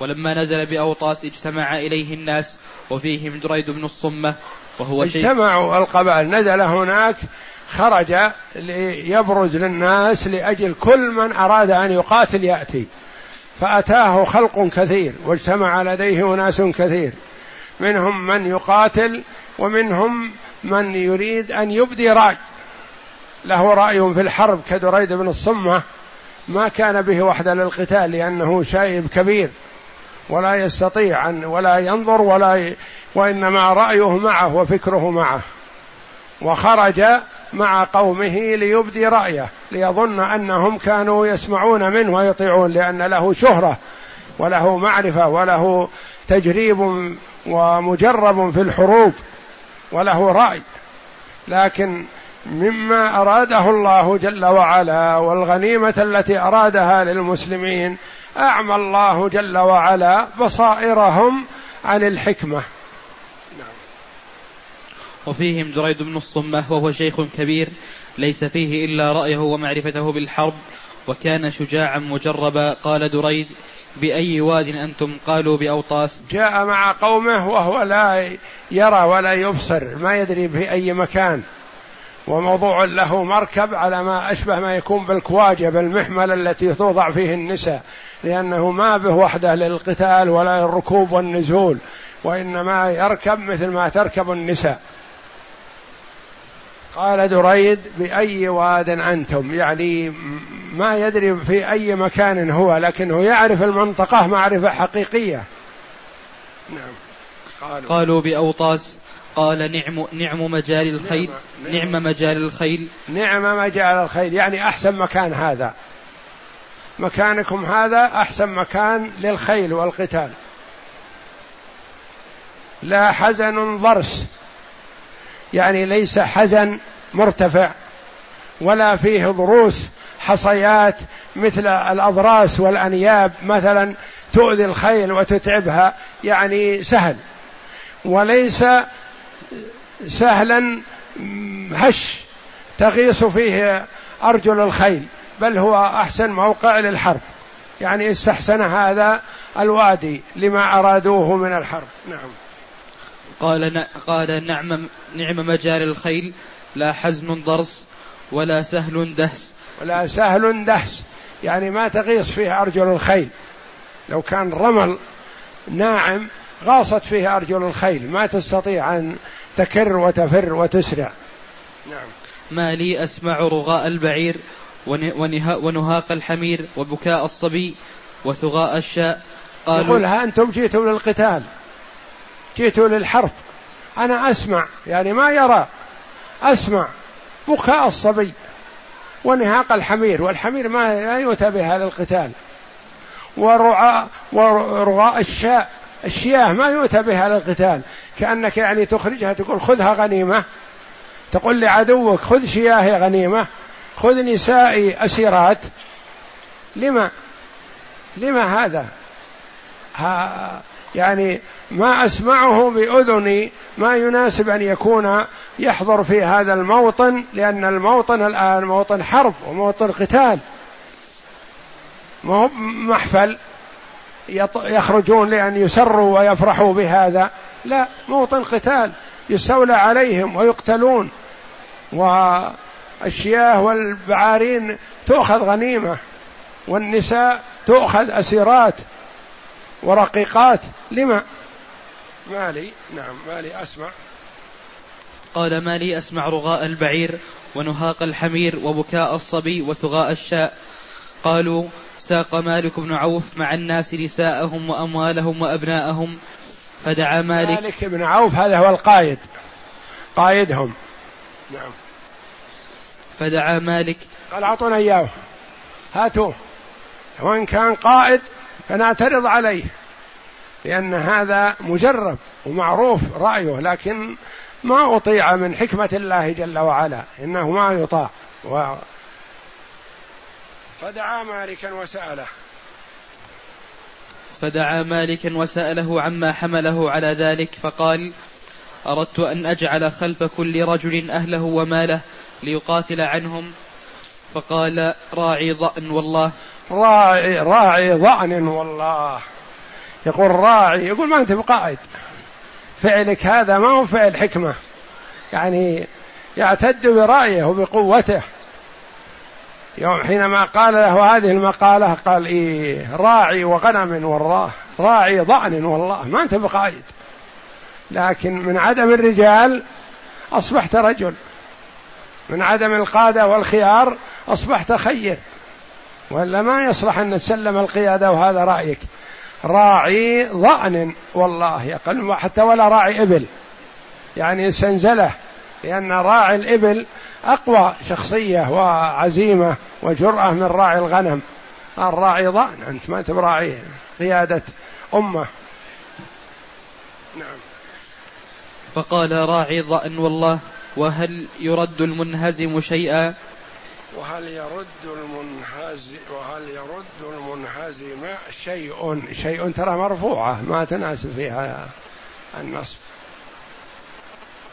Speaker 1: ولما نزل بأوطاس اجتمع إليه الناس وفيهم دريد بن الصمة وهو
Speaker 2: اجتمعوا القبائل. نزل هناك خرج ليبرز للناس لأجل كل من أراد أن يقاتل يأتي. فأتاه خلق كثير واجتمع لديه أناس كثير. منهم من يقاتل ومنهم من يريد أن يبدي رأي. له رأي في الحرب كدريد بن الصمة. ما كان به وحده للقتال لأنه شايب كبير. ولا يستطيع أن ولا ينظر ولا. وإنما رأيه معه وفكره معه. وخرج مع قومه ليبدي رأيه ليظن أنهم كانوا يسمعون منه ويطيعون لأن له شهرة وله معرفة وله تجريب ومجرب في الحروب. وله رأي. لكن مما أراده الله جل وعلا والغنيمة التي أرادها للمسلمين أعمى الله جل وعلا بصائرهم عن الحكمة.
Speaker 1: وفيهم دريد بن الصمة وهو شيخ كبير ليس فيه إلا رأيه ومعرفته بالحرب وكان شجاعا مجربا. قال دريد بأي واد أنتم قالوا بأوطاس؟
Speaker 2: جاء مع قومه وهو لا يرى ولا يبصر ما يدري في أي مكان. وموضوع له مركب على ما أشبه ما يكون بالكواجة بالمحمل التي توضع فيه النساء لأنه ما به وحده للقتال ولا للركوب والنزول وإنما يركب مثل ما تركب النساء. قال دريد بأي واد أنتم؟ يعني ما يدري في أي مكان هو لكنه يعرف المنطقة معرفة حقيقية.
Speaker 1: نعم. قالوا, قالوا بأوطاس قال نعم نعم مجال الخيل نعم, نعم. مجال الخيل.
Speaker 2: نعم مجال الخيل يعني أحسن مكان هذا. مكانكم هذا أحسن مكان للخيل والقتال. لا حزن ضرس. يعني ليس حزن مرتفع ولا فيه ضروس حصيات مثل الأضراس والأنياب مثلا تؤذي الخيل وتتعبها يعني سهل. وليس سهلا هش تغيص فيه أرجل الخيل بل هو أحسن موقع للحرب. يعني استحسن هذا الوادي لما أرادوه من الحرب. نعم.
Speaker 1: قال قال نعم نعم مجال الخيل لا حزن ضرس ولا سهل دهس.
Speaker 2: ولا سهل دهس. يعني ما تغيص فيه أرجل الخيل. لو كان رمل ناعم غاصت فيه أرجل الخيل. ما تستطيع أن تكر وتفر وتسرع.
Speaker 1: نعم. ما لي أسمع رغاء البعير ونهاق الحمير وبكاء الصبي وثغاء الشاء.
Speaker 2: قالوا يقول ها أنتم جئتم للقتال. جئت للحرب. أنا أسمع يعني ما يرى أسمع بكاء الصبي ونهاق الحمير والحمير ما يؤتى بها للقتال. ورعاء ورغاء الشاء الشياه ما يؤتى بها للقتال. كأنك يعني تخرجها تقول خذها غنيمة. تقول لعدوك خذ شياهي غنيمة. خذ نسائي أسيرات. لما لما هذا؟ ها يعني ما أسمعه بأذني ما يناسب أن يكون يحضر في هذا الموطن لأن الموطن الآن موطن حرب وموطن قتال. ما هو محفل يخرجون لأن يسروا ويفرحوا بهذا. لا موطن قتال. يستولى عليهم ويقتلون. والشياه والبعارين تؤخذ غنيمة والنساء تؤخذ أسيرات. ورقيقات. لما؟ مالي نعم مالي أسمع.
Speaker 1: قال ما لي أسمع رغاء البعير ونهاق الحمير وبكاء الصبي وثغاء الشاء. قالوا ساق مالك بن عوف مع الناس نساءهم وأموالهم وأبناءهم. فدعا مالك
Speaker 2: مالك بن عوف هذا هو القائد. قائدهم. نعم.
Speaker 1: فدعا مالك
Speaker 2: قال أعطونا إياه. هاتوه. وإن كان قائد فنعترض عليه لأن هذا مجرب ومعروف رأيه لكن ما أطيع من حكمة الله جل وعلا إنه ما يطاع. و... فدعا مالكا وسأله.
Speaker 1: فدعا مالكا وسأله عما حمله على ذلك فقال أردت أن أجعل خلف كل رجل أهله وماله ليقاتل عنهم. فقال راعي ضأن والله
Speaker 2: راعي راعي ضأن والله. يقول راعي يقول ما أنت بقائد. فعلك هذا ما هو فعل حكمة. يعني يعتد برأيه وبقوته. يوم حينما قال له هذه المقالة قال إيه راعي وغنم والله راعي ضأن والله. ما أنت بقائد. لكن من عدم الرجال أصبحت رجل. من عدم القادة والخيار أصبحت خير. ولا ما يصلح أن تسلم القيادة وهذا رأيك. راعي ضأن والله يقل حتى ولا راعي إبل. يعني سنزلة لأن راعي الإبل أقوى شخصية وعزيمة وجرأة من راعي الغنم. الراعي ضأن أنت ما تبراعي قيادة أمة.
Speaker 1: نعم. فقال راعي ضأن والله وهل يرد المنهزم شيئا؟
Speaker 2: وهل يرد المنهزم وهل يرد المنهزم شيء؟ شيء ترى مرفوعة ما تناسب فيها النصب.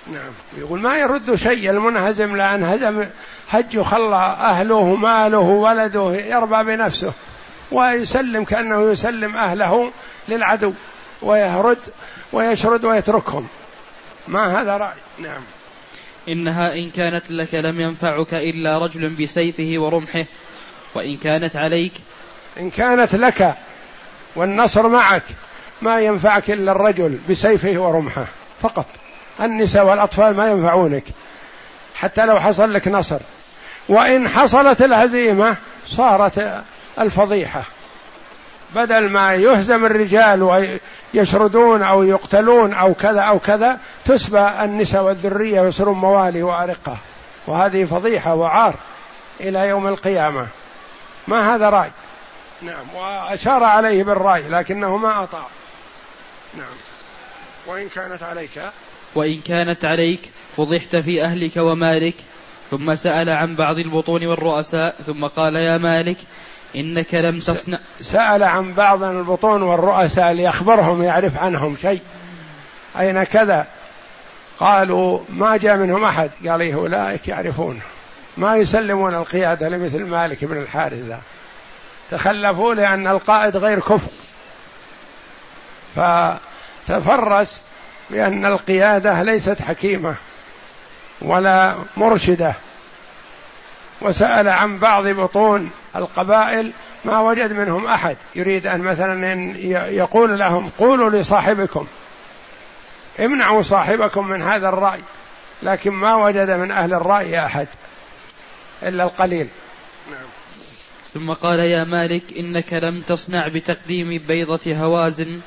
Speaker 2: نعم. يقول ما يرد شيء المنهزم لأن هزم هج خلى أهله ماله ولده يربى بنفسه ويسلم كأنه يسلم أهله للعدو ويهرد ويشرد ويتركهم. ما هذا رأي؟ نعم.
Speaker 1: إنها إن كانت لك لم ينفعك إلا رجل بسيفه ورمحه وإن كانت عليك
Speaker 2: إن كانت لك والنصر معك ما ينفعك إلا الرجل بسيفه ورمحه فقط. النساء والأطفال ما ينفعونك حتى لو حصل لك نصر. وإن حصلت الهزيمة صارت الفضيحة. بدل ما يهزم الرجال ويشردون أو يقتلون أو كذا أو كذا تسبى النساء والذرية ويصيرون موالي وأرقة. وهذه فضيحة وعار إلى يوم القيامة. ما هذا رأي؟ نعم وأشار عليه بالرأي لكنه ما أطاع. نعم. وإن كانت عليك؟
Speaker 1: وإن كانت عليك فضحت في أهلك ومالك ثم سأل عن بعض البطون والرؤساء ثم قال يا مالك إنك لم تصنع.
Speaker 2: سأل عن بعض البطون والرؤساء ليخبرهم يعرف عنهم شيء. أين كذا؟ قالوا ما جاء منهم أحد. قال إيه أولئك يعرفون. ما يسلمون القيادة لمثل مالك بن الحارث ذا تخلفوا لأن القائد غير كفء فتفرس بأن القيادة ليست حكيمة ولا مرشدة. وسأل عن بعض بطون القبائل ما وجد منهم أحد. يريد أن مثلا يقول لهم قولوا لصاحبكم. امنعوا صاحبكم من هذا الرأي لكن ما وجد من أهل الرأي أحد إلا القليل. نعم.
Speaker 1: ثم قال يا مالك إنك لم تصنع بتقديم بيضة هوازن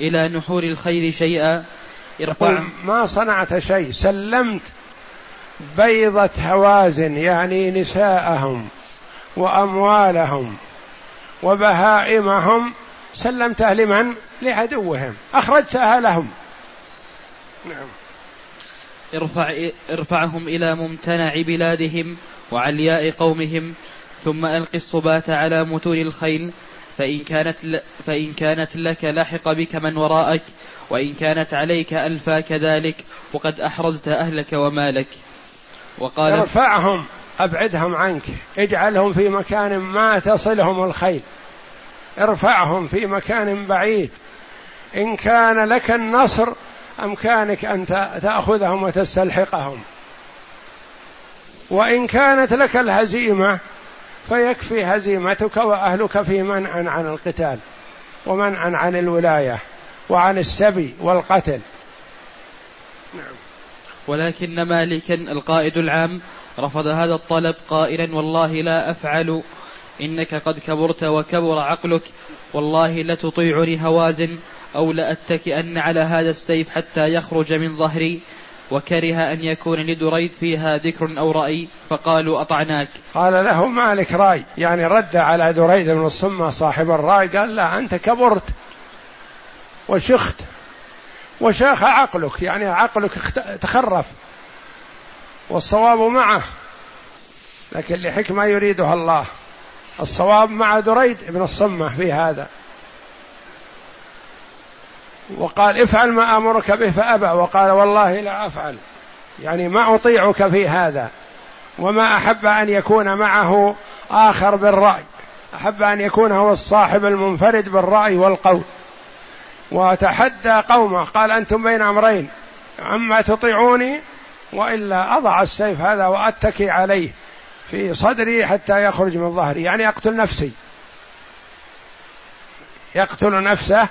Speaker 1: إلى نحور الخير شيئا.
Speaker 2: يقول ما صنعت شيء سلمت بيضة هوازن يعني نساءهم وأموالهم وبهائمهم. سلمتها لمن؟ لعدوهم. أخرجتها لهم.
Speaker 1: نعم. ارفع ارفعهم إلى ممتنع بلادهم وعلياء قومهم ثم ألق الصبات على متون الخيل. فإن كانت فإن كانت لك لحق بك من وراءك وإن كانت عليك ألفا كذلك وقد أحرزت أهلك ومالك.
Speaker 2: وقال ارفعهم أبعدهم عنك اجعلهم في مكان ما تصلهم الخيل. ارفعهم في مكان بعيد. إن كان لك النصر أمكانك أن تأخذهم وتستلحقهم. وإن كانت لك الهزيمة فيكفي هزيمتك وأهلك في منع عن القتال ومنع عن الولاية وعن السبي والقتل.
Speaker 1: نعم. ولكن مالكا القائد العام رفض هذا الطلب قائلا والله لا أفعل إنك قد كبرت وكبر عقلك والله لتطيعني هوازن أو لاتكئن على هذا السيف حتى يخرج من ظهري. وكره أن يكون لدريد فيها ذكر أو رأي فقالوا أطعناك.
Speaker 2: قال له مالك رأي يعني رد على دريد بن الصمة صاحب الرأي قال لا أنت كبرت وشخت. وشاخ عقلك يعني عقلك تخرف والصواب معه لكن لحكمة يريدها الله. الصواب مع دريد بن الصمة في هذا. وقال افعل ما آمرك به فأبى وقال والله لا أفعل. يعني ما أطيعك في هذا وما أحب أن يكون معه آخر بالرأي. أحب أن يكون هو الصاحب المنفرد بالرأي والقول. وتحدى قومه. قال أنتم بين أمرين أما تطيعوني وإلا أضع السيف هذا وأتكي عليه في صدري حتى يخرج من ظهري. يعني اقتل نفسي. يقتل نفسه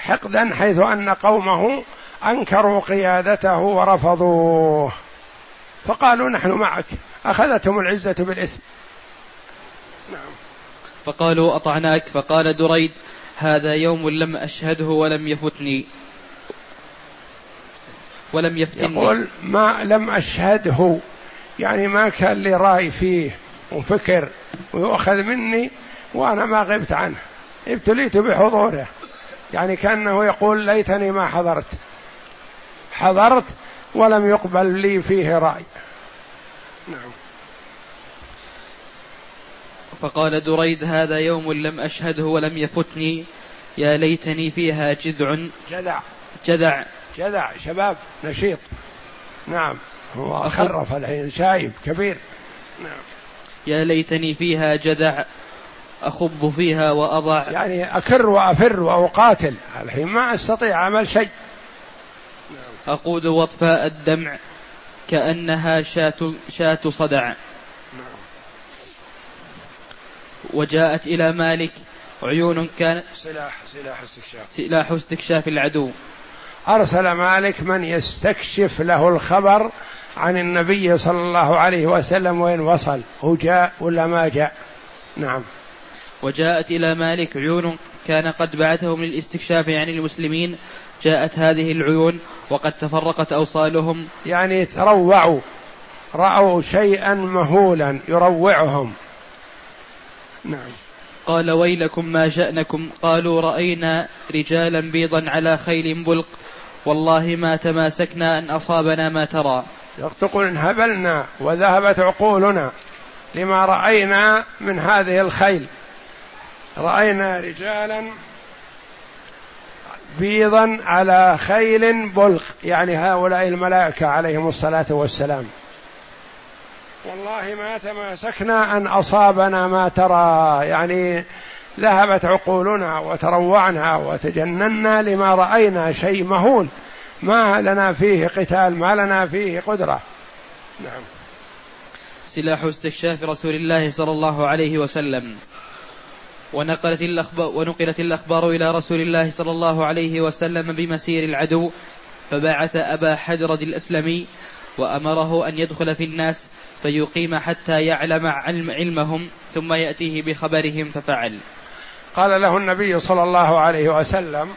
Speaker 2: حقدا حيث أن قومه أنكروا قيادته ورفضوه. فقالوا نحن معك. أخذتهم العزة بالإثم.
Speaker 1: نعم. فقالوا أطعناك. فقال دريد هذا يوم لم أشهده ولم يفتني
Speaker 2: ولم يفتني. يقول ما لم أشهده يعني ما كان لي رأي فيه وفكر ويؤخذ مني وأنا ما غبت عنه. ابتليت بحضوره. يعني كأنه يقول ليتني ما حضرت. حضرت ولم يقبل لي فيه رأي. نعم.
Speaker 1: فقال دريد هذا يوم لم أشهده ولم يفتني. يا ليتني فيها جذع.
Speaker 2: جذع.
Speaker 1: جذع.
Speaker 2: جذع شباب نشيط. نعم هو خرف الحين شايب كبير. نعم.
Speaker 1: يا ليتني فيها جذع أخب فيها وأضع.
Speaker 2: يعني أكر وأفر وأقاتل. الحين ما أستطيع عمل شيء.
Speaker 1: أقود وطفاء الدمع كأنها شاة, شاة صدع. وجاءت إلى مالك. عيون كانت
Speaker 2: سلاح سلاح استكشاف.
Speaker 1: سلاح استكشاف العدو.
Speaker 2: أرسل مالك من يستكشف له الخبر عن النبي صلى الله عليه وسلم وين وصل. هو جاء ولا ما جاء؟ نعم.
Speaker 1: وجاءت إلى مالك. عيون كان قد بعثهم للاستكشاف عن المسلمين. جاءت هذه العيون وقد تفرقت أوصالهم.
Speaker 2: يعني تروعوا. رأوا شيئا مهولا يروعهم.
Speaker 1: نعم. قال ويلكم ما شأنكم. قالوا رأينا رجالا بيضا على خيل بلق. والله ما تماسكنا أن أصابنا ما ترى.
Speaker 2: تقول انهبلنا وذهبت عقولنا لما رأينا من هذه الخيل. رأينا رجالا بيضا على خيل بلق. يعني هؤلاء الملائكة عليهم الصلاة والسلام. والله ما تماسكنا أن أصابنا ما ترى. يعني ذهبت عقولنا وتروعنا وتجننا لما رأينا شيء مهول. ما لنا فيه قتال ما لنا فيه قدرة. نعم.
Speaker 1: سلاح استكشاف رسول الله صلى الله عليه وسلم. ونقلت الأخبار, ونقلت الأخبار إلى رسول الله صلى الله عليه وسلم بمسير العدو فبعث أبا حدرد الأسلمي وأمره أن يدخل في الناس فيقيم حتى يعلم علم علمهم ثم يأتيه بخبرهم ففعل.
Speaker 2: قال له النبي صلى الله عليه وسلم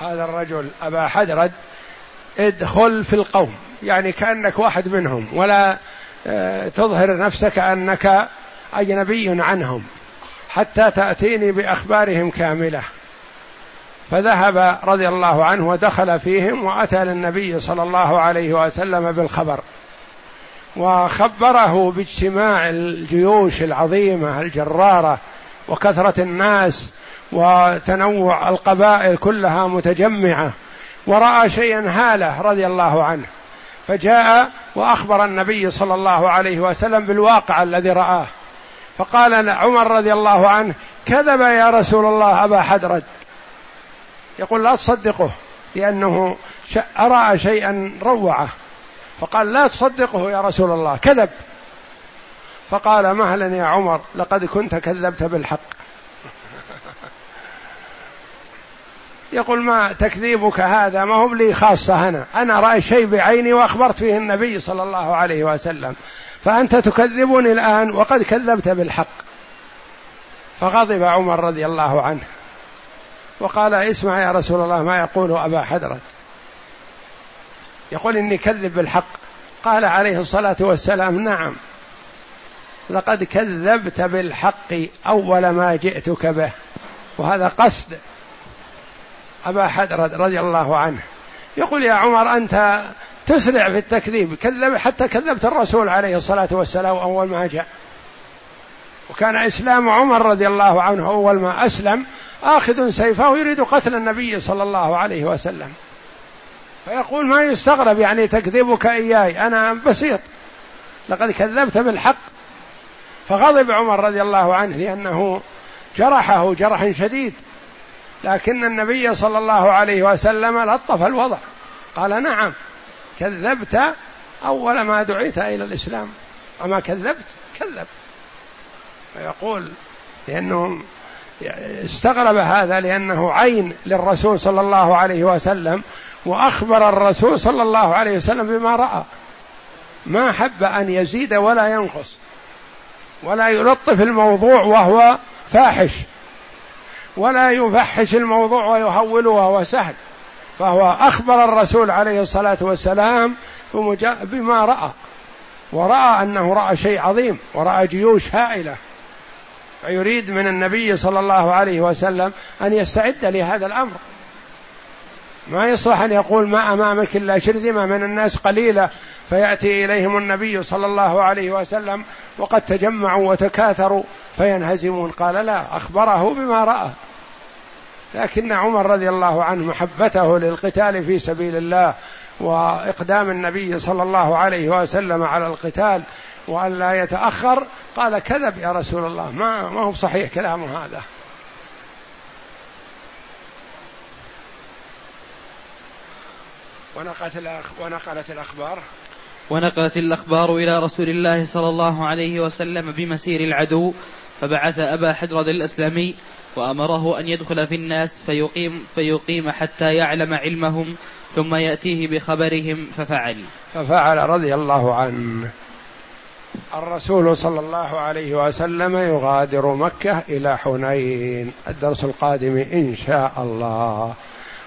Speaker 2: هذا الرجل أبا حدرد ادخل في القوم يعني كأنك واحد منهم ولا آه، تظهر نفسك أنك أجنبي عنهم حتى تأتيني بأخبارهم كاملة. فذهب رضي الله عنه ودخل فيهم وأتى للنبي صلى الله عليه وسلم بالخبر. وخبره باجتماع الجيوش العظيمة الجرارة وكثرة الناس وتنوع القبائل كلها متجمعة ورأى شيئا هالة رضي الله عنه. فجاء وأخبر النبي صلى الله عليه وسلم بالواقع الذي رآه. فقال عمر رضي الله عنه كذب يا رسول الله أبا حدرد. يقول لا تصدقه لأنه راى شيئا روعة. فقال لا تصدقه يا رسول الله كذب. فقال مهلا يا عمر لقد كنت كذبت بالحق. يقول ما تكذيبك هذا؟ ما هو لي خاصة أنا. أنا رأي شيء بعيني وأخبرت فيه النبي صلى الله عليه وسلم. فأنت تكذبني الآن وقد كذبت بالحق. فغضب عمر رضي الله عنه. وقال اسمع يا رسول الله ما يقول أبا حدرة يقول إني كذب بالحق. قال عليه الصلاة والسلام نعم. لقد كذبت بالحق أول ما جئتك به. وهذا قصد أبا حدرد رضي الله عنه. يقول يا عمر أنت تسرع في التكذيب. كذب حتى كذبت الرسول عليه الصلاة والسلام أول ما جاء. وكان إسلام عمر رضي الله عنه أول ما أسلم آخذ سيفه يريد قتل النبي صلى الله عليه وسلم. فيقول ما يستغرب يعني تكذبك إياي أنا بسيط. لقد كذبت بالحق. فغضب عمر رضي الله عنه لأنه جرحه جرحا شديد. لكن النبي صلى الله عليه وسلم لطف الوضع. قال نعم كذبت أول ما دعيت إلى الإسلام. أما كذبت كذب. فيقول لأنه استغرب هذا لأنه عين للرسول صلى الله عليه وسلم وأخبر الرسول صلى الله عليه وسلم بما رأى. ما حب أن يزيد ولا ينقص. ولا يلطف الموضوع وهو فاحش. ولا يفحش الموضوع ويهوله وهو سهل فهو أخبر الرسول عليه الصلاة والسلام بما رأى. ورأى أنه رأى شيء عظيم ورأى جيوش هائلة. فيريد من النبي صلى الله عليه وسلم أن يستعد لهذا الأمر. ما يصلح أن يقول ما أمامك إلا شرذمة من الناس قليلة. فيأتي إليهم النبي صلى الله عليه وسلم وقد تجمعوا وتكاثروا فينهزمون. قال لا أخبره بما رأى. لكن عمر رضي الله عنه محبته للقتال في سبيل الله وإقدام النبي صلى الله عليه وسلم على القتال وأن لا يتأخر قال كذب يا رسول الله. ما ما هو صحيح كلامه هذا. ونقلت ونقلت الأخبار.
Speaker 1: ونقلت الأخبار إلى رسول الله صلى الله عليه وسلم بمسير العدو فبعث أبا حدرد الأسلمي وأمره أن يدخل في الناس فيقيم, فيقيم حتى يعلم علمهم ثم يأتيه بخبرهم ففعل.
Speaker 2: ففعل رضي الله عنه. الرسول صلى الله عليه وسلم يغادر مكة إلى حنين الدرس القادم إن شاء الله.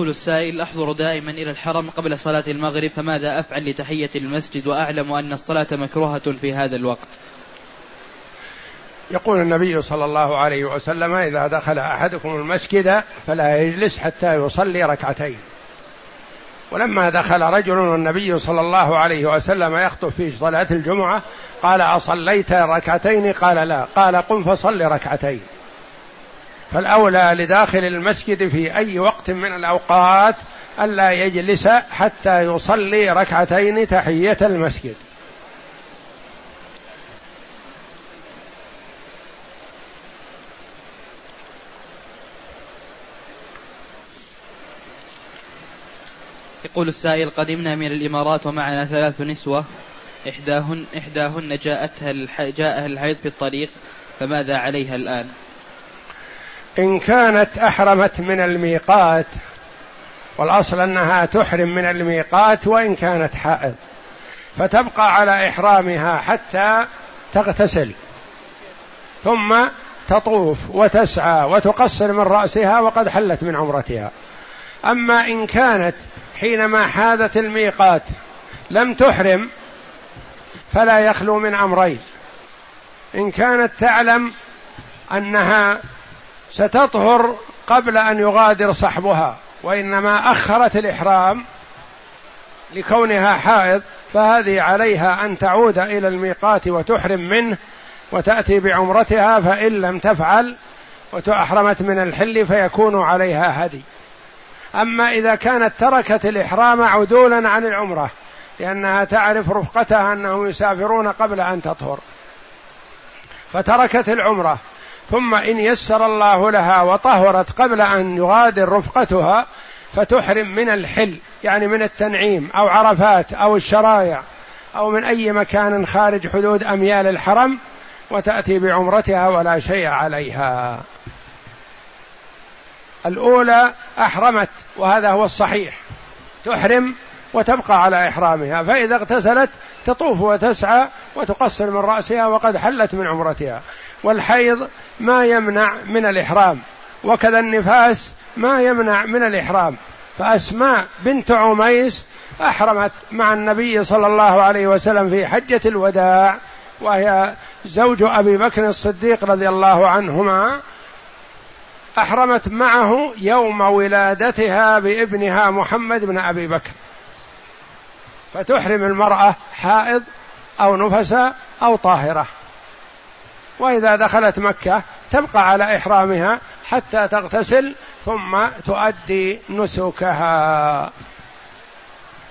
Speaker 1: يقول السائل أحضر دائما إلى الحرم قبل صلاة المغرب فماذا أفعل لتحية المسجد وأعلم أن الصلاة مكروهة في هذا الوقت؟
Speaker 2: يقول النبي صلى الله عليه وسلم إذا دخل أحدكم المسجد فلا يجلس حتى يصلي ركعتين. ولما دخل رجل والنبي صلى الله عليه وسلم يخطب في صلاة الجمعة قال أصليت ركعتين؟ قال لا. قال قم فصل ركعتين. فالأولى لداخل المسجد في أي وقت من الأوقات ألا يجلس حتى يصلي ركعتين تحية المسجد
Speaker 1: يقول السائل قدمنا من الإمارات ومعنا ثلاث نسوة إحداهن إحداهن جاءتها جاءها الحيض في الطريق فماذا عليها الآن؟
Speaker 2: إن كانت أحرمت من الميقات والأصل أنها تحرم من الميقات وإن كانت حائض فتبقى على إحرامها حتى تغتسل ثم تطوف وتسعى وتقصر من رأسها وقد حلت من عمرتها. أما إن كانت حينما حاذت الميقات لم تحرم فلا يخلو من أمرين إن كانت تعلم أنها ستطهر قبل أن يغادر صحبها وإنما أخرت الإحرام لكونها حائض فهذه عليها أن تعود إلى الميقات وتحرم منه وتأتي بعمرتها فإن لم تفعل وتأحرمت من الحل فيكون عليها هدي. أما إذا كانت تركت الإحرام عدولا عن العمرة لأنها تعرف رفقتها أنهم يسافرون قبل أن تطهر. فتركت العمرة ثم إن يسر الله لها وطهرت قبل أن يغادر رفقتها فتحرم من الحل يعني من التنعيم أو عرفات أو الشرايع أو من أي مكان خارج حدود أميال الحرم وتأتي بعمرتها ولا شيء عليها. الأولى أحرمت وهذا هو الصحيح. تحرم وتبقى على إحرامها فإذا اغتسلت تطوف وتسعى وتقصر من رأسها وقد حلت من عمرتها. والحيض ما يمنع من الإحرام وكذا النفاس ما يمنع من الإحرام. فأسماء بنت عميس أحرمت مع النبي صلى الله عليه وسلم في حجة الوداع وهي زوج أبي بكر الصديق رضي الله عنهما أحرمت معه يوم ولادتها بابنها محمد بن أبي بكر. فتحرم المرأة حائض أو نفسا أو طاهرة. وإذا دخلت مكة تبقى على إحرامها حتى تغتسل ثم تؤدي نسكها.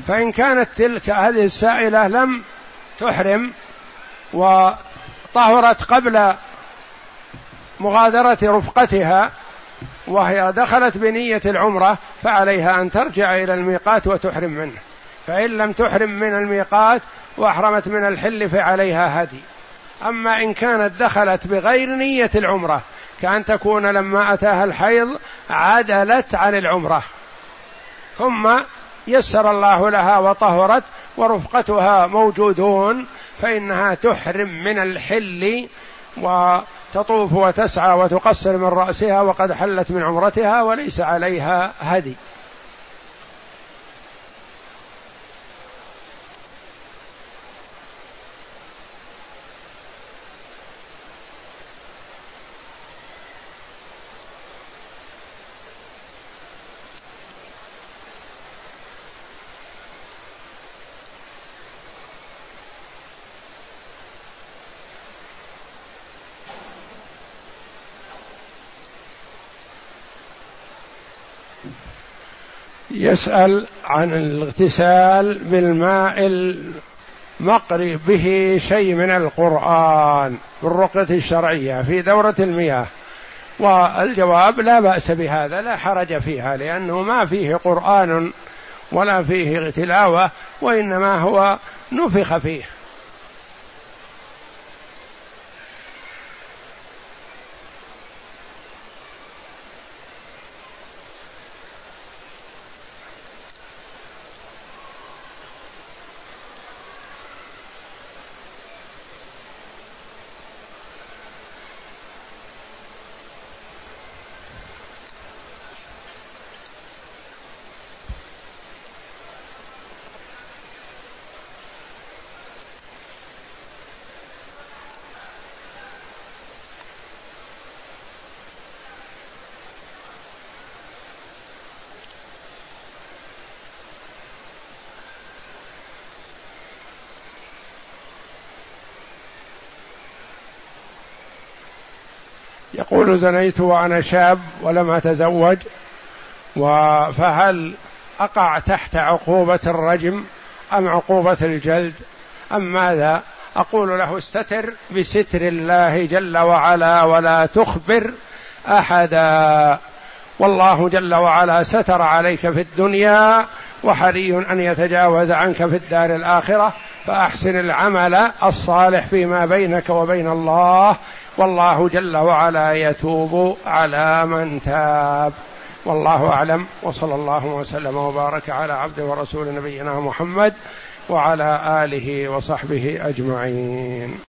Speaker 2: فإن كانت تلك هذه السائلة لم تحرم وطهرت قبل مغادرة رفقتها وهي دخلت بنية العمرة فعليها أن ترجع إلى الميقات وتحرم منه. فإن لم تحرم من الميقات وأحرمت من الحل فعليها هدي. أما إن كانت دخلت بغير نية العمرة كأن تكون لما أتاها الحيض عدلت عن العمرة. ثم يسر الله لها وطهرت ورفقتها موجودون فإنها تحرم من الحل و تطوف وتسعى وتقصر من رأسها وقد حلت من عمرتها وليس عليها هدي. يسأل عن الاغتسال بالماء المقري به شيء من القرآن بالرقية الشرعية في دورة المياه. والجواب لا بأس بهذا لا حرج فيها لأنه ما فيه قرآن ولا فيه تلاوة وإنما هو نفخ فيه. يقول زنيت وأنا شاب ولم أتزوج فهل أقع تحت عقوبة الرجم أم عقوبة الجلد؟ أم ماذا؟ أقول له استتر بستر الله جل وعلا ولا تخبر أحدا. والله جل وعلا ستر عليك في الدنيا وحري أن يتجاوز عنك في الدار الآخرة فأحسن العمل الصالح فيما بينك وبين الله والله جل وعلا يتوب على من تاب. والله أعلم. وصلى الله وسلم وبارك على عبد ورسول نبينا محمد وعلى آله وصحبه أجمعين.